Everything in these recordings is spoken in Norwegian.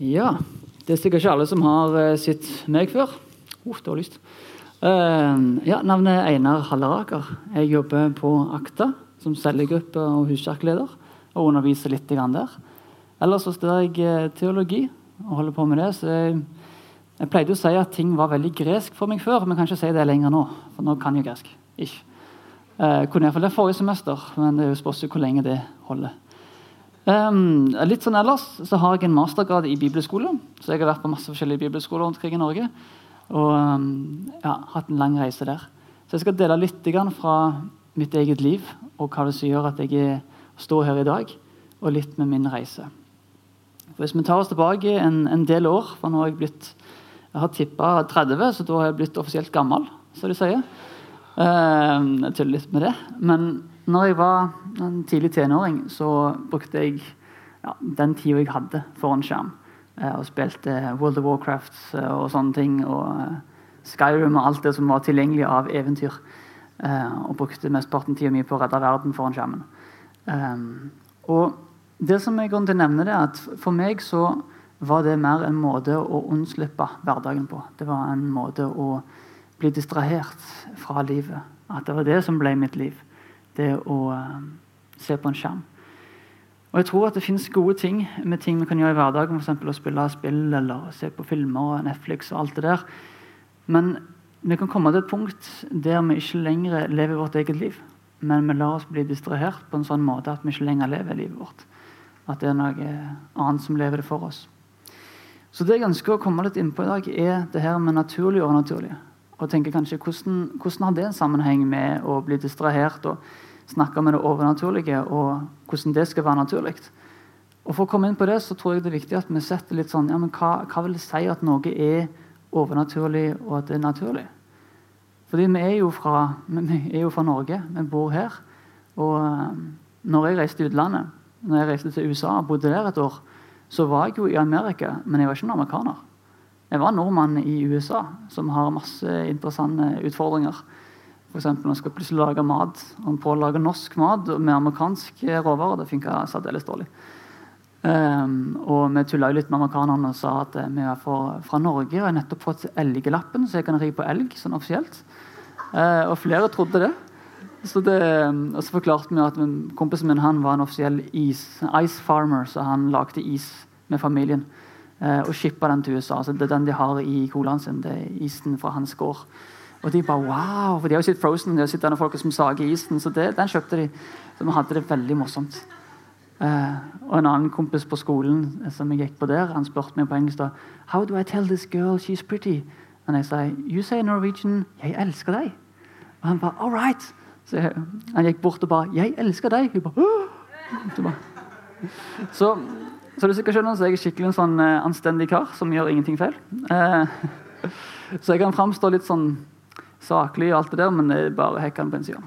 Ja, det er sikkert ikke alle som har uh, sett meg før. Uh, det var lyst. Uh, ja, Navnet er Einar Halleraker. Jeg jobber på Akta som cellegruppe og huskjerkeleder. og underviser litt der. Ellers så studerer jeg eh, teologi og holder på med det. så jeg, jeg pleide å si at ting var veldig gresk for meg før, men kan ikke si det lenger nå. For nå kan jeg gresk. Ikke. Eh, kunne iallfall det forrige semester, men det er jo spørs hvor lenge det holder. Um, litt sånn ellers så har jeg en mastergrad i bibelskole. Så jeg har vært på masse forskjellige bibelskoler rundt omkring i Norge. Og um, ja, hatt en lang reise der. Så jeg skal dele litt fra mitt eget liv og hva det som gjør at jeg står her i dag, og litt med min reise. For hvis vi tar oss tilbake en, en del år for nå har Jeg blitt, jeg har tippa 30, så da har jeg blitt offisielt gammel, som de sier. Uh, jeg tuller litt med det. Men når jeg var en tidlig tenåring, så brukte jeg ja, den tida jeg hadde foran skjerm. Uh, og spilte World of Warcraft uh, og sånne ting. Og Skyrim og alt det som var tilgjengelig av eventyr. og brukte mesteparten tida mi på å redde verden foran skjermen. og det som jeg til å nevne er at For meg så var det mer en måte å unnslippe hverdagen på. Det var en måte å bli distrahert fra livet. At det var det som ble mitt liv det å uh, se på en skjerm. Og jeg tror at det finnes gode ting med ting vi kan gjøre i hverdagen, f.eks. å spille spill eller se på filmer og Netflix og alt det der. Men vi kan komme til et punkt der vi ikke lenger lever vårt eget liv. Men vi lar oss bli distrahert på en sånn måte at vi ikke lenger lever livet vårt. At det er noe annet som lever det for oss. Så det jeg ønsker å komme litt inn på i dag, er det her med naturlig og overnaturlig og tenker kanskje hvordan, hvordan har det en sammenheng med å bli distrahert og snakke med det overnaturlige, og hvordan det skal være naturlig? Og For å komme inn på det så tror jeg det er viktig at vi setter litt sånn ja, men hva, hva vil det si at noe er overnaturlig, og at det er naturlig? Fordi vi er jo fra, er jo fra Norge. Vi bor her. Og eh, når jeg reiste til utlandet, når jeg reiste til USA og bodde der et år, så var jeg jo i Amerika, men jeg var ikke en amerikaner. Jeg var nordmann i USA som har masse interessante utfordringer. F.eks. når man skal plutselig lage mat og på å lage norsk mat med amerikansk råvarer. Det funka særdeles dårlig. Um, og vi tulla litt med amerikanerne og sa at vi er fra, fra Norge og har nettopp fått elgelappen, så jeg kan ri på elg sånn offisielt. Uh, og flere trodde det. Så det, og så forklarte vi at kompisen min han var en offisiell is, ice farmer, så han lagde is med familien. Eh, og shippa den til USA. Så det er den de har i colaen sin. det er isen fra hans gård. Og de bare wow! For de har jo sett Frozen, de har sett denne folka som sager isen. Så det, den kjøpte de. Så vi hadde det veldig morsomt. Uh, og en annen kompis på skolen som jeg gikk på der, han spurte meg på engelsk da, How do I tell this girl she's pretty? Og jeg sa You say Norwegian Jeg elsker deg. Og han bare All right. Så jeg, han gikk bort og bare Jeg elsker deg. Hun bare, Åh! Så så du sikkert skjønner, så er jeg skikkelig en sånn uh, anstendig kar som gjør ingenting feil. Uh, så jeg kan framstå litt sånn saklig og alt det der, men det er bare hekkene på en side.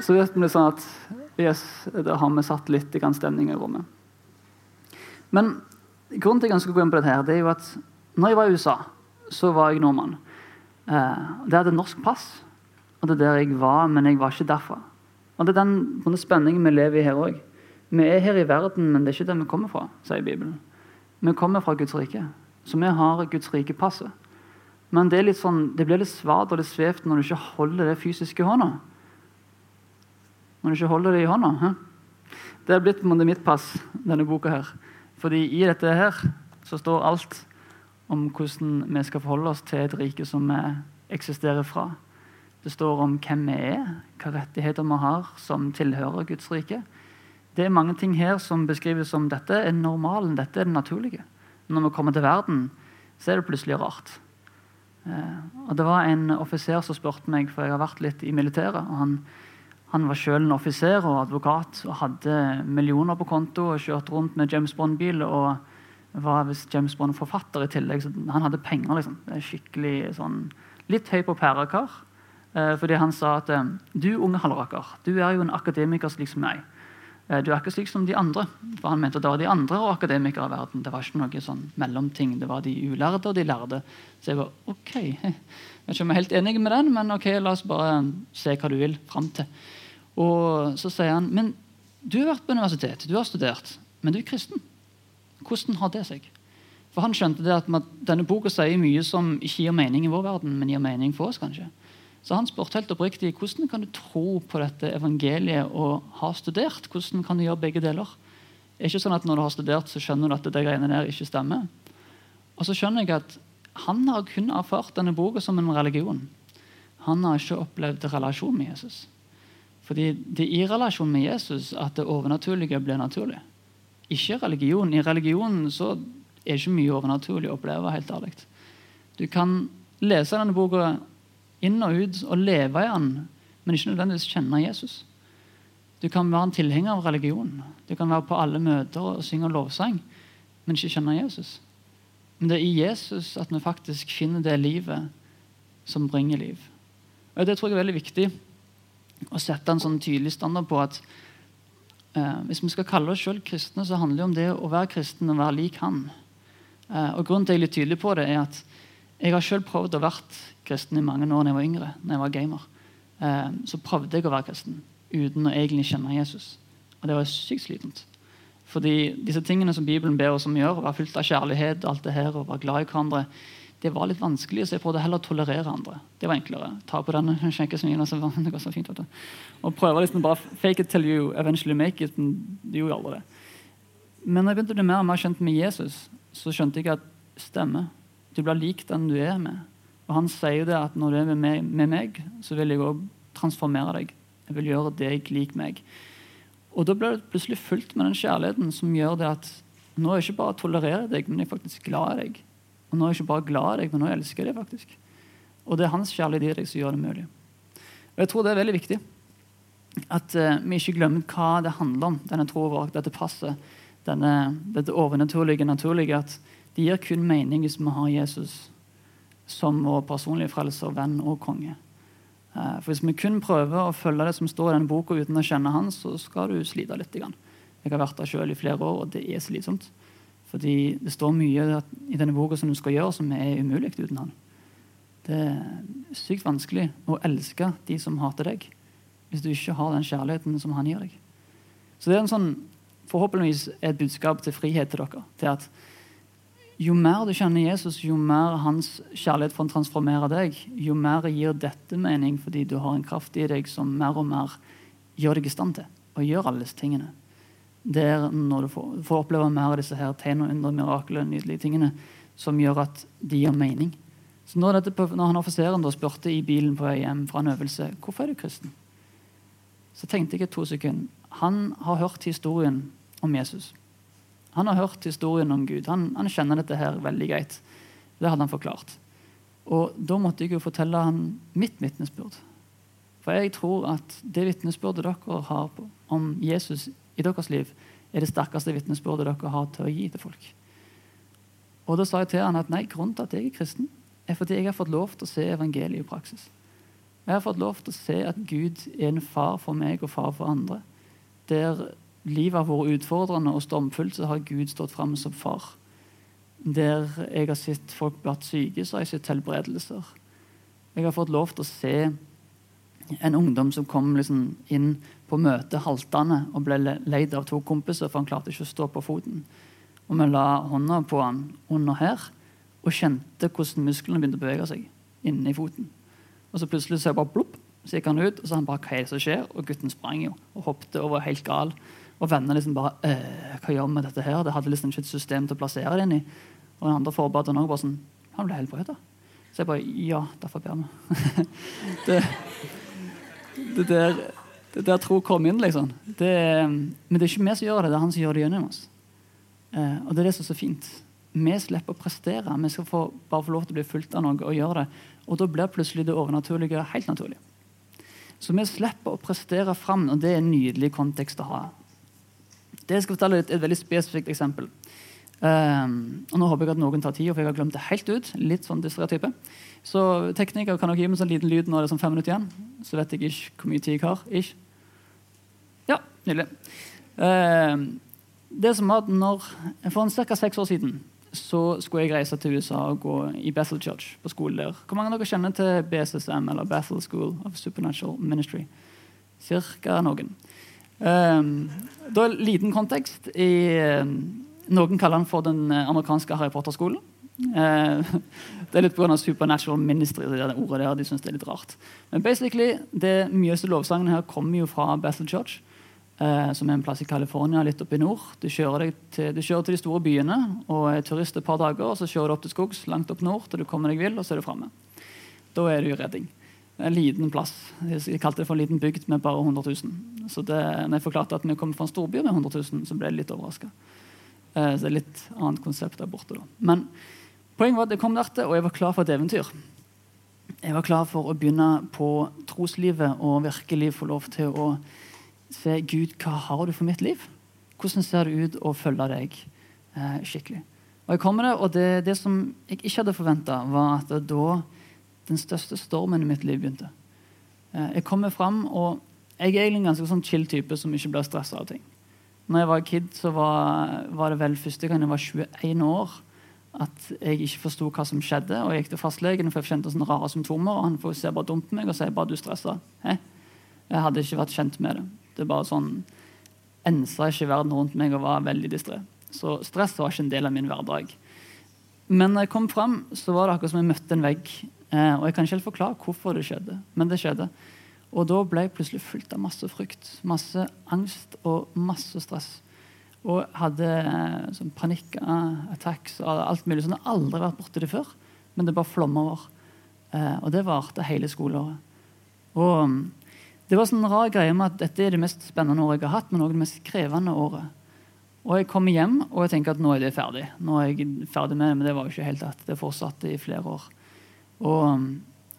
så vet vi sånn at yes, da har vi satt litt i stemning i rommet. Men grunnen til at jeg å gå inn på dette, her, det er jo at når jeg var i USA, så var jeg nordmann. Uh, det hadde norsk pass, og det er der jeg var, men jeg var ikke derfra. Og det er den, den spenningen vi lever i her òg. Vi er her i verden, men det er ikke der vi kommer fra, sier Bibelen. Vi kommer fra Guds rike, så vi har Guds rike-passet. Men det, sånn, det, blir litt svart og litt svevt når du ikke holder det fysiske i hånda. Når du ikke holder det i hånda. He? Det er blitt mitt pass, denne boka her. Fordi i dette her så står alt om hvordan vi skal forholde oss til et rike som vi eksisterer fra. Det står om hvem vi er, hva rettigheter vi har som tilhører Guds rike. Det er mange ting her som beskrives som dette er normalen, dette er det naturlige. Når vi kommer til verden, så er det plutselig rart. Eh, og Det var en offiser som spurte meg, for jeg har vært litt i militæret. og Han, han var selv en offiser og advokat og hadde millioner på konto og kjørte rundt med James Bond-bil. og var hvis James Bond-forfatter i tillegg, så han hadde penger. liksom. Skikkelig sånn, Litt høy på pærekar. Eh, fordi han sa at eh, du unge Halleraker, du er jo en akademiker slik som meg. Eh, du er ikke slik som de andre. For Han mente det var de andre og akademikere av verden. Det var ikke noe sånn mellomting. Det var de ulærde og de lærde. Så jeg var OK. Jeg vet ikke om jeg er helt enig med den, men ok, la oss bare se hva du vil fram til. Og så sier han men du har vært på universitet, du har studert, men du er kristen. Hvordan har det seg? For Han skjønte det at denne boka sier mye som ikke gir mening i vår verden, men gir mening for oss. kanskje. Så han spurte helt oppriktig hvordan kan du tro på dette evangeliet og ha studert. Hvordan kan du gjøre begge deler? Det er ikke sånn at Når du har studert, så skjønner du at det greiene der ikke stemmer. Og så skjønner jeg at Han har kun erfart denne boka som en religion. Han har ikke opplevd relasjon med Jesus. Fordi det er i relasjon med Jesus at det overnaturlige blir naturlig. Ikke religion. I religionen så er det ikke mye overnaturlig å oppleve. helt ærlig. Du kan lese denne boka inn og ut og leve i han, men ikke nødvendigvis kjenne Jesus. Du kan være en tilhenger av religion. Du kan være på alle møter og synge lovsang, men ikke kjenne Jesus. Men det er i Jesus at vi faktisk finner det livet som bringer liv. Og Det tror jeg er veldig viktig å sette en sånn tydelig standard på at eh, hvis vi skal kalle oss selv kristne, så handler det om det å være kristen og være lik Han. Eh, og Grunnen til at jeg er litt tydelig på det, er at jeg har selv prøvd å være kristen i mange år da jeg var yngre. når jeg var gamer. Eh, så prøvde jeg å være kristen uten å egentlig kjenne Jesus. Og det var sykt slitent. Fordi disse tingene som Bibelen ber oss om å gjøre, å være fullt av kjærlighet, alt det her, og være glad i hverandre, det var litt vanskelig, så jeg prøvde heller å tolerere andre. Det var enklere. Ta på den skjenkesmilen, så det går så. Og prøve liksom bare fake it till you eventually make it. Du gjorde aldri det. Men når jeg begynte å bli mer og mer kjent med Jesus, så skjønte jeg at stemme. Du blir lik den du er med. Og han sier det at når du er med med meg så vil jeg òg transformere deg. Jeg vil gjøre deg lik meg. Og da blir det plutselig fullt med den kjærligheten som gjør det at nå er jeg ikke bare tolererer deg, men jeg er faktisk glad i deg. Og nå er jeg ikke bare glad i deg, men nå elsker jeg deg faktisk. Og det er hans kjærlighet i deg som gjør det mulig. Og jeg tror det er veldig viktig at uh, vi ikke glemmer hva det handler om, denne troa vår, dette passet, denne, dette overnaturlige, naturlige. At det gir kun mening hvis vi har Jesus som vår personlige frelser, venn og konge. Uh, for Hvis vi kun prøver å følge det som står i denne boka uten å kjenne han, så skal du slite litt. Jeg har vært der sjøl i flere år, og det er slitsomt. Fordi det står mye i denne boka som du skal gjøre, som er umulig uten han. Det er sykt vanskelig å elske de som hater deg, hvis du ikke har den kjærligheten som han gir deg. Så det er en sånn, forhåpentligvis et budskap til frihet til dere. til at Jo mer du kjenner Jesus, jo mer hans kjærlighet får transformere deg, jo mer gir dette mening fordi du har en kraft i deg som mer og mer gjør deg i stand til å gjøre alle disse tingene det er når du får, får oppleve mer av disse her tegn og under, mirakler, nydelige tingene, som gjør at de gir mening. Så når, dette, når han offiseren spurte i bilen på vei hjem fra en øvelse hvorfor er du kristen, så tenkte jeg to sekunder. Han har hørt historien om Jesus. Han har hørt historien om Gud. Han, han kjenner dette her veldig greit. Det hadde han forklart. Og da måtte jeg jo fortelle han mitt vitnesbyrd. For jeg tror at det vitnesbyrdet dere har om Jesus i deres liv, er det sterkeste vitnesbyrdet dere har til å gi til folk. Og Da sa jeg til han at nei, grunnen til at jeg er kristen, er fordi jeg har fått lov til å se evangeliet i praksis. Jeg har fått lov til å se at Gud er en far for meg og far for andre. Der livet har vært utfordrende og stormfullt, så har Gud stått fram som far. Der jeg har sett folk blitt syke, så har jeg sett helbredelser. Jeg har fått lov til å se en ungdom som kom liksom inn på møte haltende og ble leid av to kompiser, for han klarte ikke å stå på foten. Og vi la hånda på han under her og kjente hvordan musklene begynte å bevege seg inni foten. Og så plutselig så jeg bare plopp, så gikk han ut, og så han bare hva er det som skjer? Og gutten sprang jo og hoppet og var helt gal. Og vennene liksom bare «Øh, Hva gjør vi med dette her? Det hadde liksom ikke et system til å plassere det inn i. Og den andre forberedte òg bare sånn Han ble helbredet. Så jeg bare Ja, derfor ber vi. det, det der, det der tro kom inn, liksom. Det, men det er ikke vi som gjør det, det er han som gjør det gjennom oss. Eh, og det er det som er så fint. Vi slipper å prestere. Vi skal få, bare få lov til å bli fulgt av noe og gjøre det. Og da blir plutselig det overnaturlige helt naturlig. Så vi slipper å prestere fram, og det er en nydelig kontekst å ha. Det jeg skal fortelle er et veldig spesifikt eksempel. Um, og Nå håper jeg at noen tar tid, for jeg har glemt det helt ut. Litt sånn type. Så tekniker kan dere gi meg sånn liten lyd når det er sånn fem minutter igjen. Så vet jeg ikke hvor mye tid jeg har. Ikke? Ja, nydelig. Um, det som var at når, For ca. seks år siden så skulle jeg reise til USA og gå i Bethel Church på skole der. Hvor mange av dere kjenner til BSSM, eller Bethel School of Supernatural Ministry? Cirka noen. Um, da liten kontekst. I, noen kaller den for den eh, amerikanske Harry Potter-skolen. Eh, det er litt pga. supernatural ministry. Det det ordet der, de synes det er litt rart. Men basically, det mye lovsangen her kommer jo fra Bethel Church, eh, som er en plass i California, litt oppe i nord. Du kjører, til, du kjører til de store byene og er turist et par dager, og så kjører du opp til skogs, langt opp nord, til du kommer deg vill, og så er du framme. Da er du i redding. En liten plass. Jeg kalte det for en liten bygd med bare 100 000. Så det, når jeg forklarte at vi kommer fra en storby med 100 000, så ble jeg litt overraska. Eh, så det er litt annet konsept der borte. da. Men poenget var at jeg kom der til, og jeg var klar for et eventyr. Jeg var klar for å begynne på troslivet og virkelig få lov til å se Gud, hva har du for mitt liv? Hvordan ser det ut å følge deg eh, skikkelig? Og jeg kom med det, og det, det som jeg ikke hadde forventa, var at da den største stormen i mitt liv begynte. Eh, jeg kommer fram, og jeg er egentlig en ganske sånn chill type som ikke blir stressa av ting. Når jeg var kid, så var, var, det vel første gang jeg var 21 år at jeg ikke forsto hva som skjedde. og Jeg gikk til fastlegen for jeg kjente sånne rare symptomer. og Han får se bare dumt på meg og sier bare du stressa. Jeg hadde ikke vært kjent med det. Det bare sånn, ensa ikke verden rundt meg og var veldig distré. Så stress var ikke en del av min hverdag. Men når jeg kom fram, så var det akkurat som jeg møtte en vegg. Eh, og jeg kan ikke helt forklare hvorfor det skjedde, men det skjedde. Og da ble jeg plutselig fylt av masse frykt, masse angst og masse stress. Og hadde eh, sånn panikkattacks og alt mulig. Sånn. Jeg har aldri vært borti det før, men det bare flomma over. Eh, og det varte hele skoleåret. Og mm, det var sånn rar greie med at dette er det mest spennende året jeg har hatt, men også det mest krevende året. Og jeg kommer hjem og jeg tenker at nå er det ferdig. Nå er jeg ferdig med det, Men det var jo ikke helt at det fortsatte i flere år. Og mm,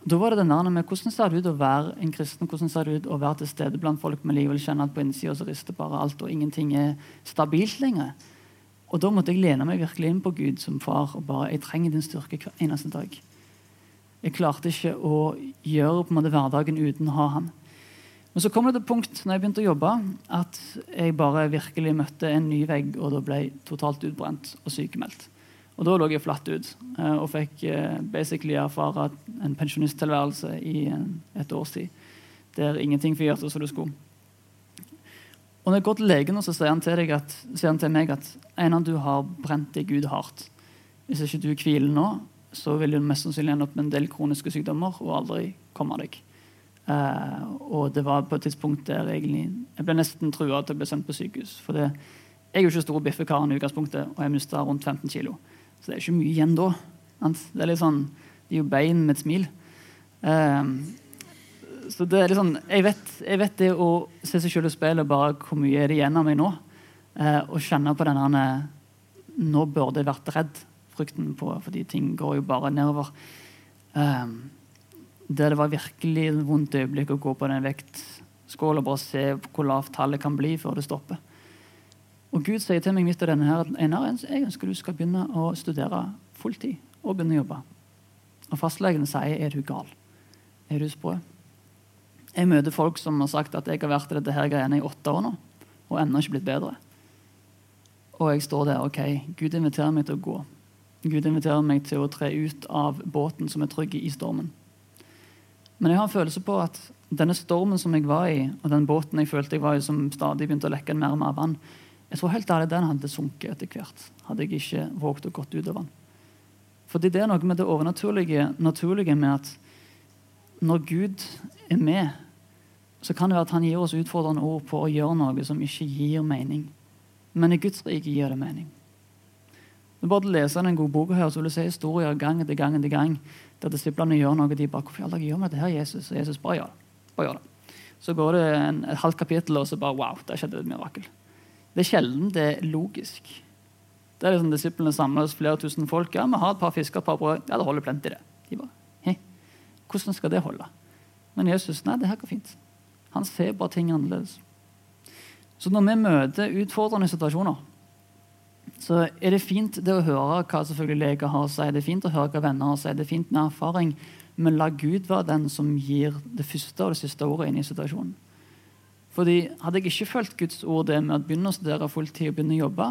da var det den der med hvordan ser det ut å være en kristen, hvordan ser det ut å være til stede blant folk med likevel kjenne at på innsida så rister bare alt, og ingenting er stabilt lenger. Og da måtte jeg lene meg virkelig inn på Gud som far og bare Jeg trenger din styrke hver eneste dag. Jeg klarte ikke å gjøre på en måte hverdagen uten å ha han. Men så kom det et punkt når jeg begynte å jobbe, at jeg bare virkelig møtte en ny vegg, og da ble jeg totalt utbrent og sykemeldt. Og da lå jeg flatt ut eh, og fikk eh, basically erfare en pensjonisttilværelse i et års tid. Der ingenting fungerte som det skulle. Og når jeg går til legen, så sier han til, at, sier han til meg at Einar, du har brent deg Gud hardt. Hvis ikke du hviler nå, så vil du mest sannsynlig ende opp med en del kroniske sykdommer og aldri komme deg. Uh, og det var på et tidspunkt der egentlig, jeg ble nesten trua til å bli sendt på sykehus. For jeg er jo ikke stor biffekaren i utgangspunktet, og jeg mista rundt 15 kilo. Så det er ikke mye igjen da. Det er litt sånn, det er jo bein med et smil. Um, så det er litt sånn, jeg vet, jeg vet, det å se seg selv i speilet bare hvor mye er det igjen av meg nå. Uh, og kjenne på denne Nå burde jeg vært redd. Frykten på, fordi ting går jo bare nedover. Um, der det var virkelig vondt øyeblikk å gå på den vektskåla og bare se hvor lavt tallet kan bli før det stopper. Og Gud sier til meg midt i denne her, Einar, jeg ønsker du skal begynne å studere fulltid og begynne å jobbe. Og fastlegen sier er du gal? Er du sprø? Jeg møter folk som har sagt at jeg har vært i dette her greiene i åtte år nå og ennå ikke blitt bedre. Og jeg står der. ok, Gud inviterer meg til å gå. Gud inviterer meg til å tre ut av båten som er trygg i stormen. Men jeg har en følelse på at denne stormen som jeg var i, og den båten jeg følte jeg var i, som stadig begynte å lekke mer og mer vann, jeg tror helt ærlig den hadde sunket etter hvert. Hadde jeg ikke våget å gått ut av den. Fordi det er noe med det overnaturlige naturlige med at når Gud er med, så kan det være at han gir oss utfordrende ord på å gjøre noe som ikke gir mening. Men i Guds rike gir det mening. Det er bare å lese en god bok her, så vil du se historier gang etter gang etter gang der disiplene gjør noe. De bare 'Hvorfor i all dag gjør vi dette her, Jesus?' Og Jesus bare gjør det. Bare gjør det. Så går det en, et halvt kapittel, og så bare 'Wow, der skjedde et mirakel'. Det er sjelden det er logisk. Det er liksom Disiplene samles flere tusen folk. Ja, vi har et par fisker et par brød. Ja, det holder plenty, det. De bare, Hei, Hvordan skal det holde? Men Jesus nei, det her går fint. Han ser bare ting annerledes. Så når vi møter utfordrende situasjoner, så er det fint det å høre hva selvfølgelig leger har å si. Det er fint å høre hva venner har å si. Det er fint med erfaring. Men la Gud være den som gir det første og det siste ordet inn i situasjonen. Fordi Hadde jeg ikke fulgt Guds ord det med å begynne å studere fulltid og begynne å jobbe,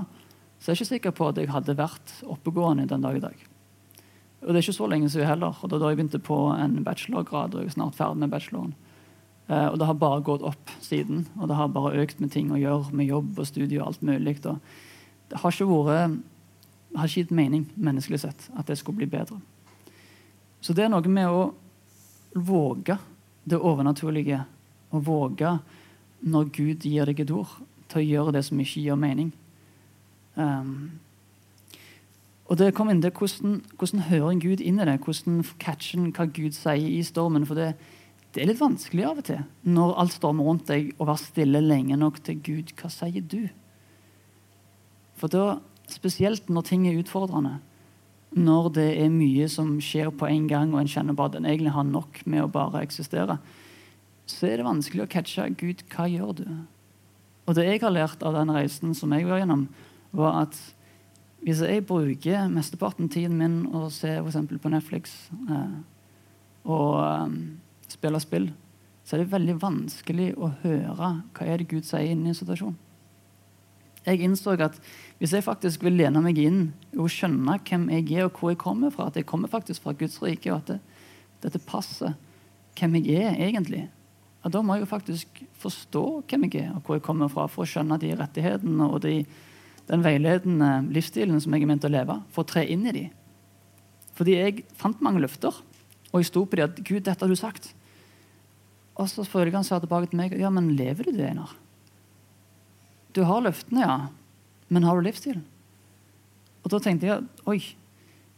så er jeg ikke sikker på at jeg hadde vært oppegående den dag i dag. Og Det er ikke så lenge siden heller. og Da, da jeg begynte på en bachelorgrad, og jeg er snart ferdig med bacheloren. Eh, og det har bare gått opp siden. Og det har bare økt med ting å gjøre med jobb og studie og alt mulig. Og Det har ikke vært har ikke gitt mening menneskelig sett at det skulle bli bedre. Så det er noe med å våge det overnaturlige. Å våge når Gud gir deg et ord, til å gjøre det som ikke gir mening. Um, og det kom inn til hvordan, hvordan hører en Gud inn i det? Hvordan catcher en hva Gud sier i stormen? For det, det, er litt vanskelig av og til når alt stormer rundt deg, å være stille lenge nok til Gud. Hva sier du? For da, spesielt når ting er utfordrende, når det er mye som skjer på en gang, og en kjenner bare at en egentlig har nok med å bare eksistere, så er det vanskelig å catche Gud, hva gjør du? Og det jeg har lært av den reisen som jeg var gjennom, var at hvis jeg bruker mesteparten av tiden min å se f.eks. på Netflix eh, og eh, spille spill, så er det veldig vanskelig å høre hva er det Gud sier inn i en situasjon. Jeg innså at hvis jeg faktisk vil lene meg inn og skjønne hvem jeg er og hvor jeg kommer fra, at jeg kommer faktisk fra Guds rike, og at det, dette passer hvem jeg er egentlig, ja, da må jeg jo faktisk forstå hvem jeg er og hvor jeg kommer fra, for å skjønne de rettighetene og de, den veiledende livsstilen som jeg er ment å leve, for å tre inn i de. Fordi jeg fant mange løfter, og jeg sto på de at 'Gud, dette har du sagt'. Og så føler han sa tilbake til meg 'Ja, men lever du det, Einar?' Du har løftene, ja, men har du livsstilen? Og da tenkte jeg oi,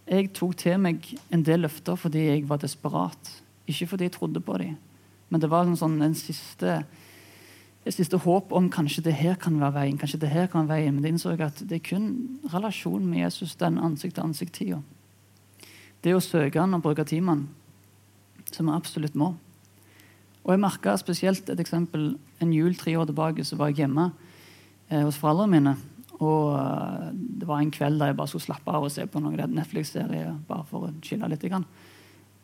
jeg tok til meg en del løfter fordi jeg var desperat. Ikke fordi jeg trodde på dem, men det var en sånn, en siste, et siste håp om kanskje det her kan være veien. kanskje det her kan være veien, Men det innså jeg at det er kun relasjonen med Jesus, den ansikt-til-ansikt-tida. Det å søke han og bruke han, som vi absolutt må. Og jeg merka spesielt et eksempel en jul tre år tilbake så var jeg hjemme eh, hos foreldrene mine. Og uh, det var en kveld der jeg bare skulle slappe av og se på noen Netflix-serie bare for å chille litt. Grann.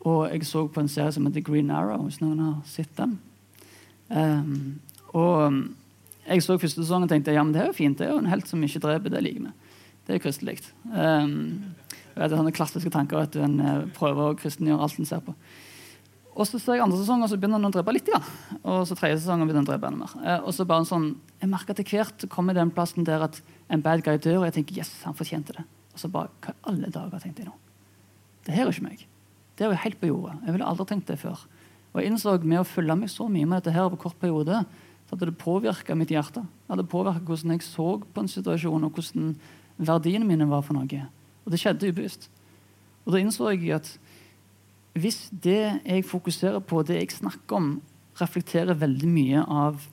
Og jeg så på en serie som heter Green Arrow, hvis noen har sett den. Um, og jeg så første sesong og tenkte ja, men det er jo fint. Det er jo en helt som ikke dreper. Det liker vi. Det er kristelig. Um, det er sånne klassiske tanker at en uh, prøver å kristengjøre alt en ser på. Og så ser jeg andre sesong, og så begynner han å drepe litt. Ja. Og så tredje sesong begynner han å drepe enda mer. Eh, og så bare en sånn, Jeg merker til hvert kommer den plassen der at en bad guy dør, og jeg tenker yes, han fortjente det. Og så bare Hva i alle dager tenkte jeg nå? Det her er ikke meg. Det er jo helt på jordet. Jeg ville aldri tenkt det før. Og jeg innså med å følge meg så mye med dette her over kort periode, så hadde det påvirka mitt hjerte. Det hadde hvordan jeg så på en situasjon, og hvordan verdiene mine var for noe. Og det skjedde ubevisst. Og da innså jeg at hvis det jeg fokuserer på, det jeg snakker om, reflekterer veldig mye av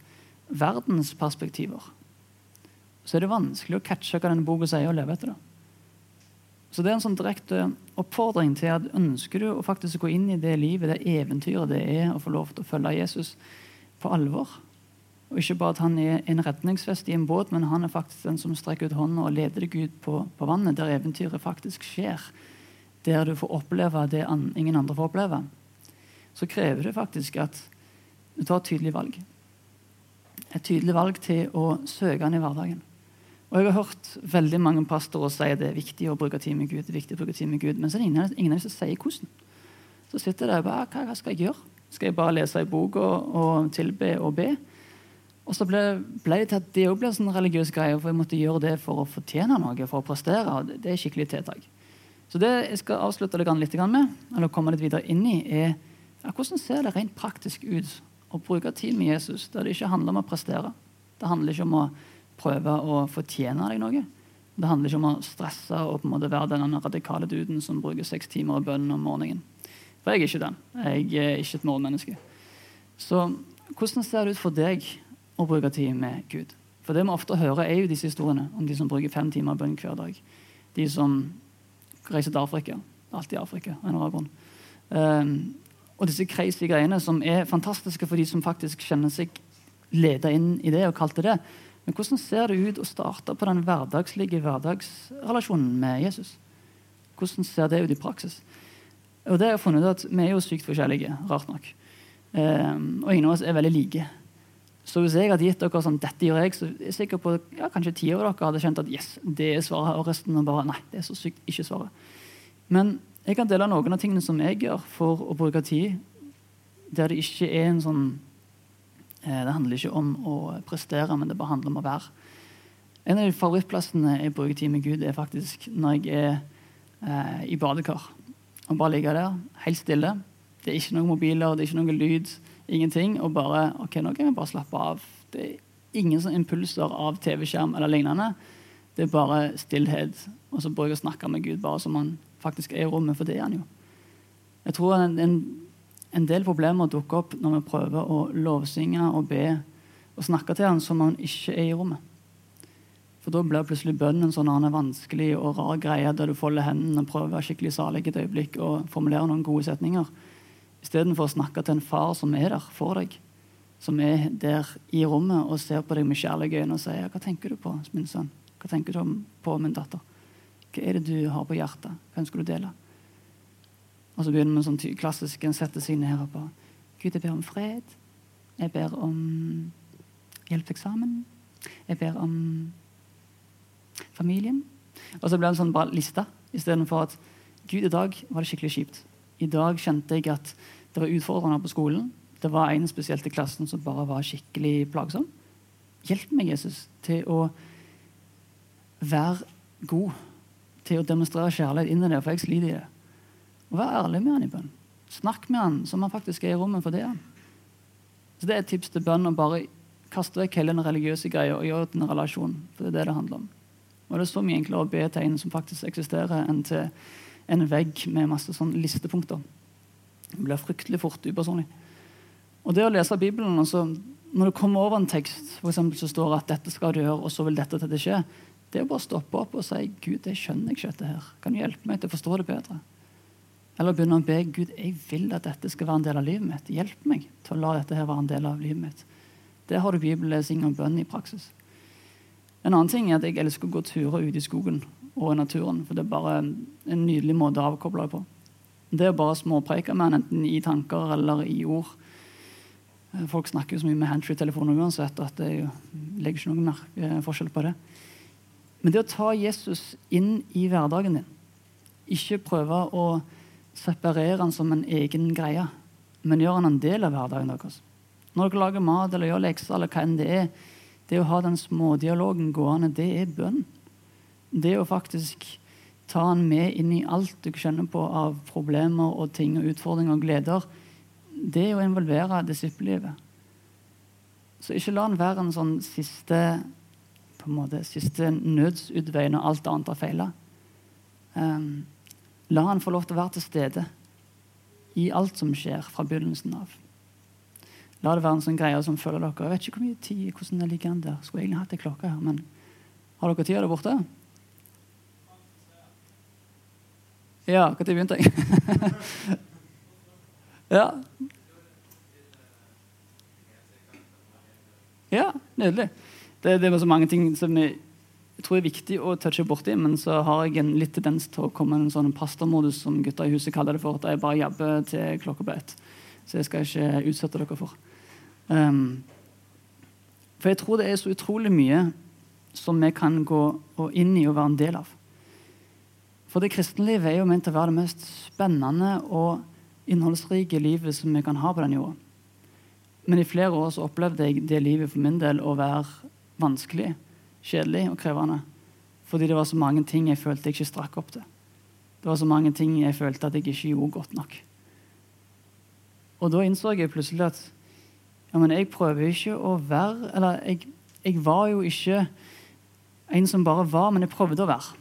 verdens perspektiver, så er det vanskelig å catche hva denne boka sier, og leve etter det. Så det er en sånn direkte oppfordring til at ønsker du å faktisk gå inn i det livet, det eventyret det er å få lov til å følge Jesus på alvor. Og ikke bare at han er en redningsvest i en båt, men han er faktisk den som strekker ut hånda og leder deg ut på, på vannet, der eventyret faktisk skjer der du får oppleve det ingen andre får oppleve, så krever det faktisk at du tar et tydelig valg. Et tydelig valg til å søke han i hverdagen. Og Jeg har hørt veldig mange pastorer si det er viktig å bruke tid med Gud. det er viktig å bruke tid med Gud, Men så er det ingen, ingen av dem som sier hvordan. Så sitter der og bare hva, hva skal jeg gjøre? Skal jeg bare lese i bok og, og tilbe og be? Og så ble, ble det til at det òg ble en sånn religiøs greie, for jeg måtte gjøre det for å fortjene noe, for å prestere. og Det, det er skikkelig tiltak. Så det jeg skal avslutte litt med, eller komme litt videre inn i, er ja, hvordan ser det rent praktisk ut å bruke tid med Jesus der det ikke handler om å prestere. Det handler ikke om å prøve å fortjene deg noe. Det handler ikke om å stresse og på en måte være den radikale duden som bruker seks timer av bønnen om morgenen. For jeg er ikke den. Jeg er ikke et målmenneske. Så hvordan ser det ut for deg å bruke tid med Gud? For det vi ofte hører, er jo disse historiene om de som bruker fem timer av bønn hver dag. De som reiser til Afrika. Alltid Afrika. en eller annen um, og disse crazy greiene som er fantastiske for de som faktisk kjenner seg leda inn i det og kalt det det. Men hvordan ser det ut å starte på den hverdagslige hverdagsrelasjonen med Jesus? Hvordan ser det ut i praksis? Og det har jeg funnet ut at Vi er jo sykt forskjellige, rart nok. Um, og ingen av oss er veldig like. Så hvis jeg hadde gitt dere sånn, dette gjør jeg, så er jeg sikker på ja, kanskje ti av dere hadde kjent at yes, det er svaret, og resten bare nei, det er så sykt ikke svaret. Men jeg kan dele noen av tingene som jeg gjør for å bruke tid der det ikke er en sånn Det handler ikke om å prestere, men det bare handler om å være. En av de favorittplassene jeg bruker tid med Gud, er faktisk når jeg er eh, i badekar. Og bare ligger der, helt stille. Det er ikke noen mobiler, det er ikke noe lyd, ingenting. Og bare ok, nå kan jeg bare slappe av. Det er ingen sånne impulser av TV-skjerm eller lignende. Det er bare stillhet. Og så bruker jeg å snakke med Gud bare som han faktisk er i rommet, for det er han jo. Jeg tror en, en, en del problemer dukker opp når vi prøver å lovsynge og be og snakke til han som han ikke er i rommet. For da blir plutselig bønnen sånn en vanskelig og rar greie der du folder hendene og prøver å være skikkelig salig et øyeblikk og formulere noen gode setninger. Istedenfor å snakke til en far som er der for deg. Som er der i rommet og ser på deg med kjærlige øyne og sier 'Hva tenker du på, min sønn? Hva tenker du på, min datter? Hva er det du har på hjertet? Hva ønsker du dele?' Og så begynner vi sånn klassisk en setter seg ned og bare 'Gud, jeg ber om fred. Jeg ber om hjelp til eksamen. Jeg ber om familien. Og så ble det en sånn bare liste istedenfor at Gud, i dag var det skikkelig kjipt. I dag kjente jeg at det var utfordrende på skolen. Det var en spesielt i klassen som bare var skikkelig plagsom. Hjelp meg, Jesus, til å være god. Til å demonstrere kjærlighet inni det, for jeg sliter i det. Og Vær ærlig med han i bønn. Snakk med han som han faktisk er i rommet, for det. Så Det er et tips til bønn å bare kaste vekk hele den religiøse greia og gjøre det en relasjon. For det er det det handler om. Og det er så mye enklere å be til en som faktisk eksisterer, enn til en vegg med masse sånn listepunkter. Det blir fryktelig fort upersonlig. Og det å lese Bibelen altså, Når du kommer over en tekst for eksempel, så står at 'dette skal du gjøre', og så vil dette til det skje, det er å bare stoppe opp og si 'Gud, jeg skjønner ikke dette her. Kan du hjelpe meg til å forstå det bedre?' Eller begynne å be 'Gud, jeg vil at dette skal være en del av livet mitt'. Hjelp meg til å la dette her være en del av livet mitt. Det har du bibellesing og bønn i praksis. En annen ting er at jeg elsker å gå turer ute i skogen og i naturen. For det er bare en nydelig måte å avkoble på. Det er bare småpreike med enten i tanker eller i ord. Folk snakker jo så mye med handsfree-telefoner uansett at det legger ikke noen eh, forskjell på det. Men det å ta Jesus inn i hverdagen din, ikke prøve å separere han som en egen greie, men gjøre han en del av hverdagen deres. Når dere lager mat eller gjør lekser, eller hva enn det er, det å ha den smådialogen gående, det er bønn. Det å faktisk ta han med inn i alt du kjenner på av problemer og ting og utfordringer og gleder, det er å involvere disippellivet. Så ikke la han være en sånn siste på en måte, siste nødsutvei når alt annet har feila. Um, la han få lov til å være til stede i alt som skjer fra begynnelsen av. La det være en sånn greie som følger dere. Jeg vet ikke hvor mye tid, hvordan det ligger an der. Skulle egentlig hatt ei klokke her, men har dere tida der borte? Ja, når begynte jeg? ja. Ja, nydelig. Det, det er så mange ting som jeg, jeg tror er viktig å touche borti, men så har jeg en litt tendens til å komme i en sånn pastormodus som gutta i huset kaller det for, at jeg bare jabber til klokka på ett. Så jeg skal ikke utsette dere for. Um, for jeg tror det er så utrolig mye som vi kan gå inn i og være en del av. For det kristenlivet er jo ment å være det mest spennende og innholdsrike livet som vi kan ha på den jorda. Men i flere år så opplevde jeg det livet for min del å være vanskelig, kjedelig og krevende. Fordi det var så mange ting jeg følte jeg ikke strakk opp til. Det var så mange ting jeg følte at jeg ikke gjorde godt nok. Og da innså jeg plutselig at ja, men jeg prøver ikke å være Eller jeg, jeg, var jo ikke en som bare var, men jeg prøvde å være.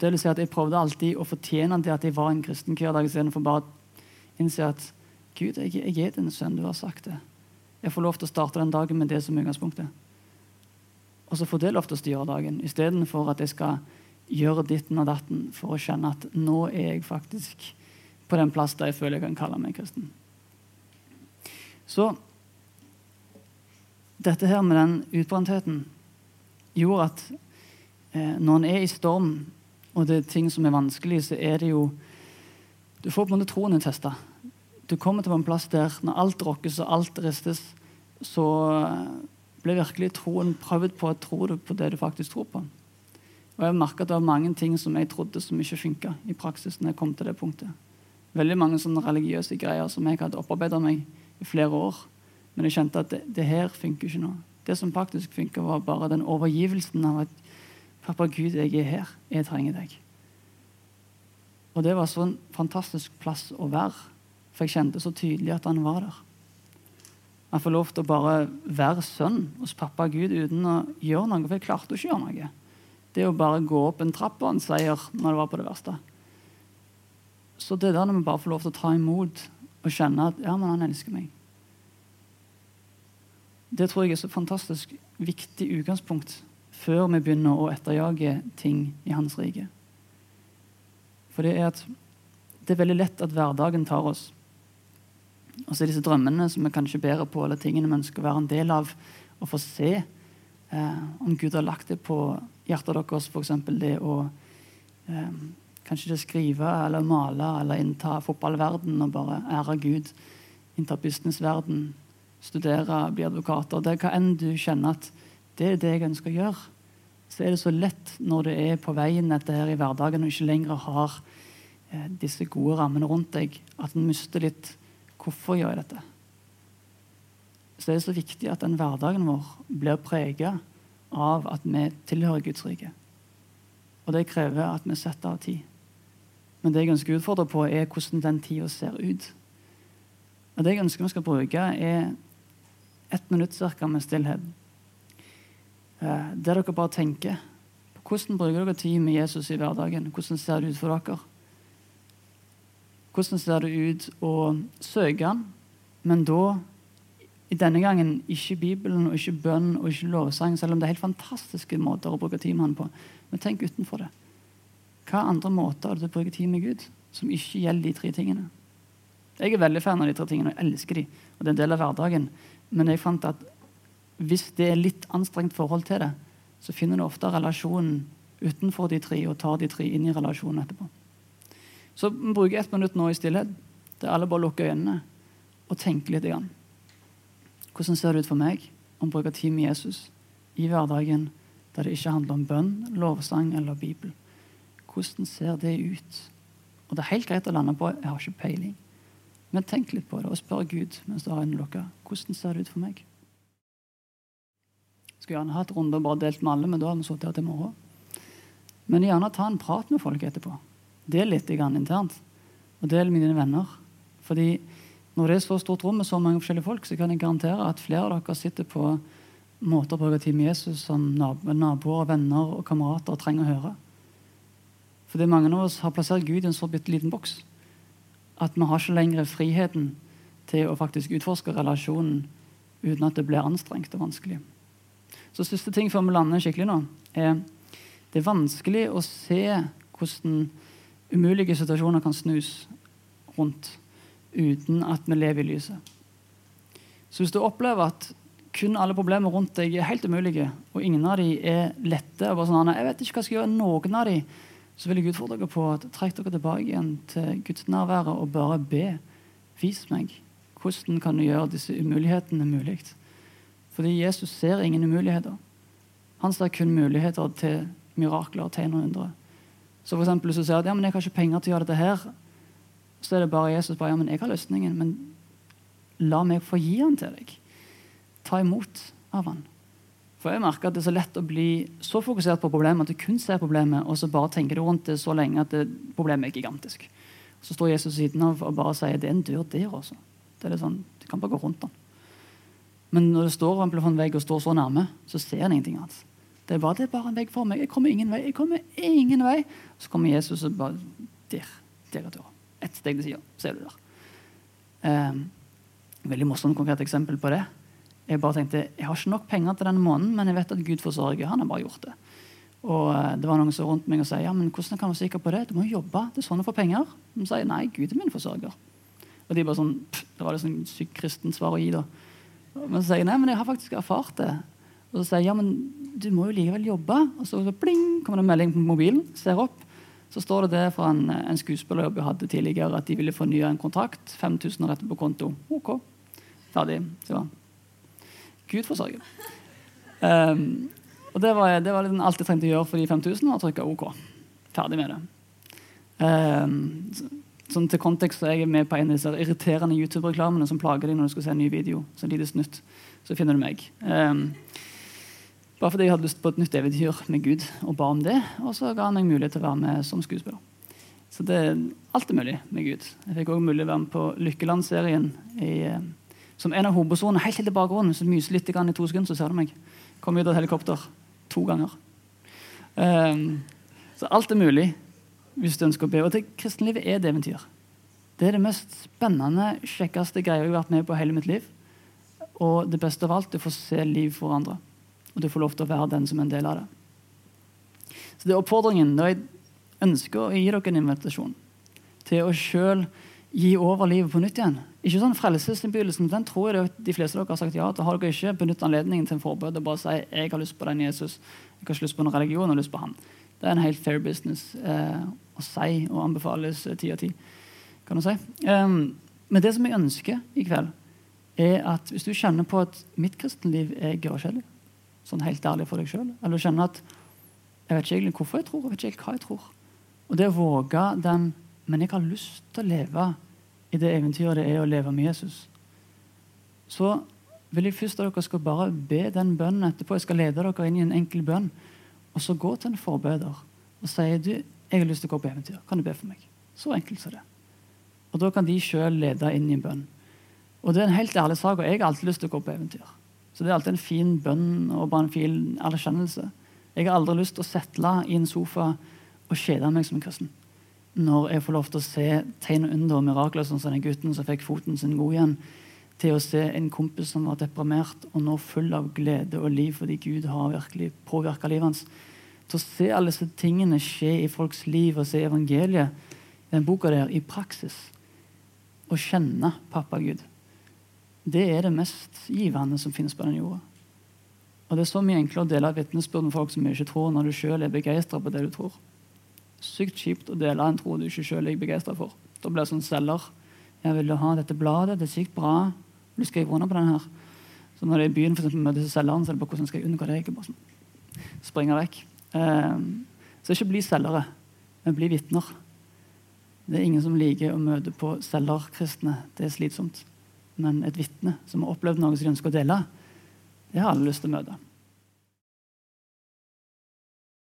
Det vil si at Jeg prøvde alltid å fortjene det at jeg var en kristen hver dag, istedenfor bare å innse at Gud, jeg, jeg er din sønn, du har sagt det. Jeg får lov til å starte den dagen med det som utgangspunktet. Og så får det lov til å styre dagen, istedenfor at jeg skal gjøre ditten og datten for å kjenne at nå er jeg faktisk på den plass der jeg føler jeg kan kalle meg kristen. Så dette her med den utbrentheten gjorde at eh, når en er i storm, og det er ting som er vanskelig, så er det jo Du får på en måte troen din testa. Du kommer til en plass der når alt rokkes og alt ristes, så blir virkelig troen prøvd på å tro på det du faktisk tror på. Og jeg merka at det var mange ting som jeg trodde som ikke funka i praksis. når jeg kom til det punktet. Veldig mange sånne religiøse greier som jeg hadde opparbeida meg i flere år men jeg kjente at det, det her funker ikke nå. Det som faktisk funka, var bare den overgivelsen av at Pappa Gud, jeg er her. Jeg trenger deg. Og det var så en fantastisk plass å være, for jeg kjente så tydelig at han var der. Han får lov til å bare være sønn hos pappa Gud uten å gjøre noe, for jeg klarte ikke å gjøre noe. Det å bare gå opp en trapp og en seier når det var på det verste. Så det der når vi bare får lov til å ta imot og kjenne at ja, men han elsker meg Det tror jeg er så fantastisk viktig utgangspunkt før vi begynner å etterjage ting i Hans rike. For det er at det er veldig lett at hverdagen tar oss. Og så er disse drømmene som vi kanskje bærer på, eller tingene vi ønsker å være en del av, og få se eh, om Gud har lagt det på hjertet deres, f.eks. det å eh, kanskje det skrive eller male eller innta fotballverden og bare ære Gud. Innta businessverden, studere, bli advokater. Det er hva enn du kjenner at det er det jeg ønsker å gjøre. Så er det så lett når du er på veien dette her i hverdagen og ikke lenger har eh, disse gode rammene rundt deg, at en mister litt Hvorfor gjør jeg dette? Så det er så viktig at den hverdagen vår blir prega av at vi tilhører Guds rike. Og det krever at vi setter av tid. Men det jeg ønsker å utfordre på, er hvordan den tida ser ut. Og Det jeg ønsker vi skal bruke, er ett minutt cirka med stillhet. Eh, der dere bare tenker Hvordan bruker dere tid med Jesus i hverdagen? Hvordan ser det ut for dere? Hvordan ser det ut å søke han, men da i denne gangen ikke Bibelen og ikke bønn og ikke lovsang, selv om det er helt fantastiske måter å bruke tid med han på. Men tenk utenfor det. Hva andre måter er det å bruke tid med Gud som ikke gjelder de tre tingene? Jeg er veldig fan av de tre tingene, og jeg elsker de, og det er en del av hverdagen. Men jeg fant at hvis det er litt anstrengt forhold til det, så finner du ofte relasjonen utenfor de tre og tar de tre inn i relasjonen etterpå. Så vi bruker ett minutt nå i stillhet, der alle bare lukker øynene og tenker litt. Igjen. Hvordan ser det ut for meg om å bruke tid med Jesus i hverdagen der det ikke handler om bønn, lovsang eller Bibel? Hvordan ser det ut? Og Det er helt greit å lande på jeg har ikke peiling. Men tenk litt på det og spør Gud mens du har øynene lukka. Hvordan ser det ut for meg? Skulle gjerne hatt runde og bare delt med alle, men da hadde vi sittet her til morgen. Men gjerne ta en prat med folk etterpå. Del litt internt. Og del med dine venner. Fordi når det er så stort rom med så mange forskjellige folk, så kan jeg garantere at flere av dere sitter på måter å bruke tid med Jesus som naboer, venner og kamerater trenger å høre. Fordi mange av oss har plassert Gud i en så bitte liten boks at vi har ikke lenger friheten til å faktisk utforske relasjonen uten at det blir anstrengt og vanskelig. Så siste ting før vi lander skikkelig nå, er det er vanskelig å se hvordan umulige situasjoner kan snus rundt uten at vi lever i lyset. Så hvis du opplever at kun alle problemer rundt deg er helt umulige, og ingen av dem er lette og bare sånn, jeg vet ikke hva jeg skal gjøre noen av dem, så vil jeg utfordre dere på at trekk dere tilbake igjen til gudsnærværet og bare be. Vis meg. Hvordan kan du gjøre disse umulighetene mulig? Fordi Jesus ser ingen umuligheter. Han ser kun muligheter til mirakler, og tegn og undre. Så for eksempel, Hvis du sier at ja, men jeg har ikke penger til å gjøre dette, her, så er det bare Jesus bare, ja, men jeg har løsningen. Men la meg få gi den til deg. Ta imot av han. For jeg merker at Det er så lett å bli så fokusert på problemet at du kun ser problemet, og så bare tenker du rundt det så lenge at det, problemet er gigantisk. Så står Jesus siden av og bare sier det er en dør der også. Det er det sånn, Du kan bare gå rundt den. Men når det står en vegg og står så nærme, så ser en ingenting annet. Det bare, det bare en vegg for meg. Jeg kommer ingen vei. jeg kommer ingen vei. Så kommer Jesus og bare Der. Der er døra. Ett steg til sida, så er du der. Um, veldig morsomt konkret eksempel på det. Jeg bare tenkte, jeg har ikke nok penger til denne måneden, men jeg vet at Gud forsørger. Han har bare gjort det. Og eh, det var noen som rundt meg og sa ja, men hvordan kan du være sikker på det? Du må jo jobbe. Det er sånn du får penger. De sier nei, Gud er min forsørger. Og de bare sånn, Det var det sånn sykt kristent svar å gi. da. Men så sier jeg nei, men jeg har faktisk erfart det. Og så sier jeg ja, men du må jo likevel jobbe. Og så, så bling, kommer det en melding på mobilen. Ser opp. Så står det det fra en, en skuespillerjobb jeg hadde tidligere, at de ville fornye en kontrakt. 5000 rett på konto. OK. Ferdig. Så Gud forsørge. Um, og det var, det var liksom alt jeg trengte å gjøre for de 5000, og trykke OK. Ferdig med det. Um, Sånn til kontekst så er jeg med på en av disse irriterende YouTube-reklamene som plager deg når du skal se en ny video. Så lite snutt, så finner du meg. Um, Bare fordi jeg hadde lyst på et nytt eventyr med Gud og ba om det. Og så ga han meg mulighet til å være med som skuespiller. Så det, alt er mulig med Gud. Jeg fikk også mulighet til å være med på Lykkeland-serien eh, som en av hovedpersonene. Helt helt i bakgrunnen, så myser litt i to sekunder, så ser du meg. Kom ut av et helikopter to ganger. Um, så alt er mulig hvis du ønsker å be. Og det kristenlivet er et eventyr. Det er det mest spennende, kjekkeste greia jeg har vært med på hele mitt liv. Og det beste av alt, du får se liv for andre. Og du får lov til å være den som er en del av det. Så det er oppfordringen når jeg ønsker å gi dere en invitasjon til å sjøl gi over livet på nytt igjen. Ikke sånn Frelsesinnbydelsen den tror jeg de fleste av dere har sagt ja til. Har dere ikke benyttet anledningen til en forbud og bare si jeg har lyst på den Jesus, jeg har ikke lyst på noen religion, jeg har lyst på han. Det er en helt fair business eh, å si og anbefales ti av ti kan du si. Um, men det som jeg ønsker i kveld, er at hvis du kjenner på at mitt kristenliv er gørrkjedelig, sånn helt ærlig for deg sjøl, eller å kjenne at jeg vet ikke egentlig hvorfor jeg tror, jeg vet ikke hva jeg tror, og det å våge den Men jeg har lyst til å leve i det eventyret det er å leve med Jesus, så vil jeg først at dere skal bare be den bønnen etterpå. Jeg skal lede dere inn i en enkel bønn. Og så gå til en forbeder og si du, jeg har lyst til å gå på eventyr. Kan du be for meg? Så enkelt som det. Og Da kan de sjøl lede inn i en bønn. Og Det er en helt ærlig sak, og jeg har alltid lyst til å gå på eventyr. Så det er alltid en fin bønn og bare en fin erkjennelse. Jeg har aldri lyst til å setle i en sofa og kjede meg som en kristen. Når jeg får lov til å se tegn og under og mirakler, sånn som den gutten som fikk foten sin god igjen, til å se en kompis som var deprimert og nå full av glede og liv fordi Gud har virkelig påvirka livet hans. Til å se alle disse tingene skje i folks liv og se evangeliet den boka der i praksis å kjenne pappa Gud, det er det mest givende som finnes på den jorda. Og Det er så mye enklere å dele vitnesbyrd med folk som ikke tror, når du sjøl er begeistra på det du tror. Sykt kjipt å dele en tro du ikke sjøl er begeistra for. Da blir det sånn selger. Jeg vil ha dette bladet, det er sykt bra. Du skriver under på den her? Så når det er i byen for eksempel, møter selgeren, så er det bare hvordan skal jeg unngå det? Ikke bare sånn, Springer vekk. Um, så ikke bli selgere, men bli vitner. Det er ingen som liker å møte på selgerkristne. Det er slitsomt. Men et vitne som har opplevd noe som de ønsker å dele, det har alle lyst til å møte.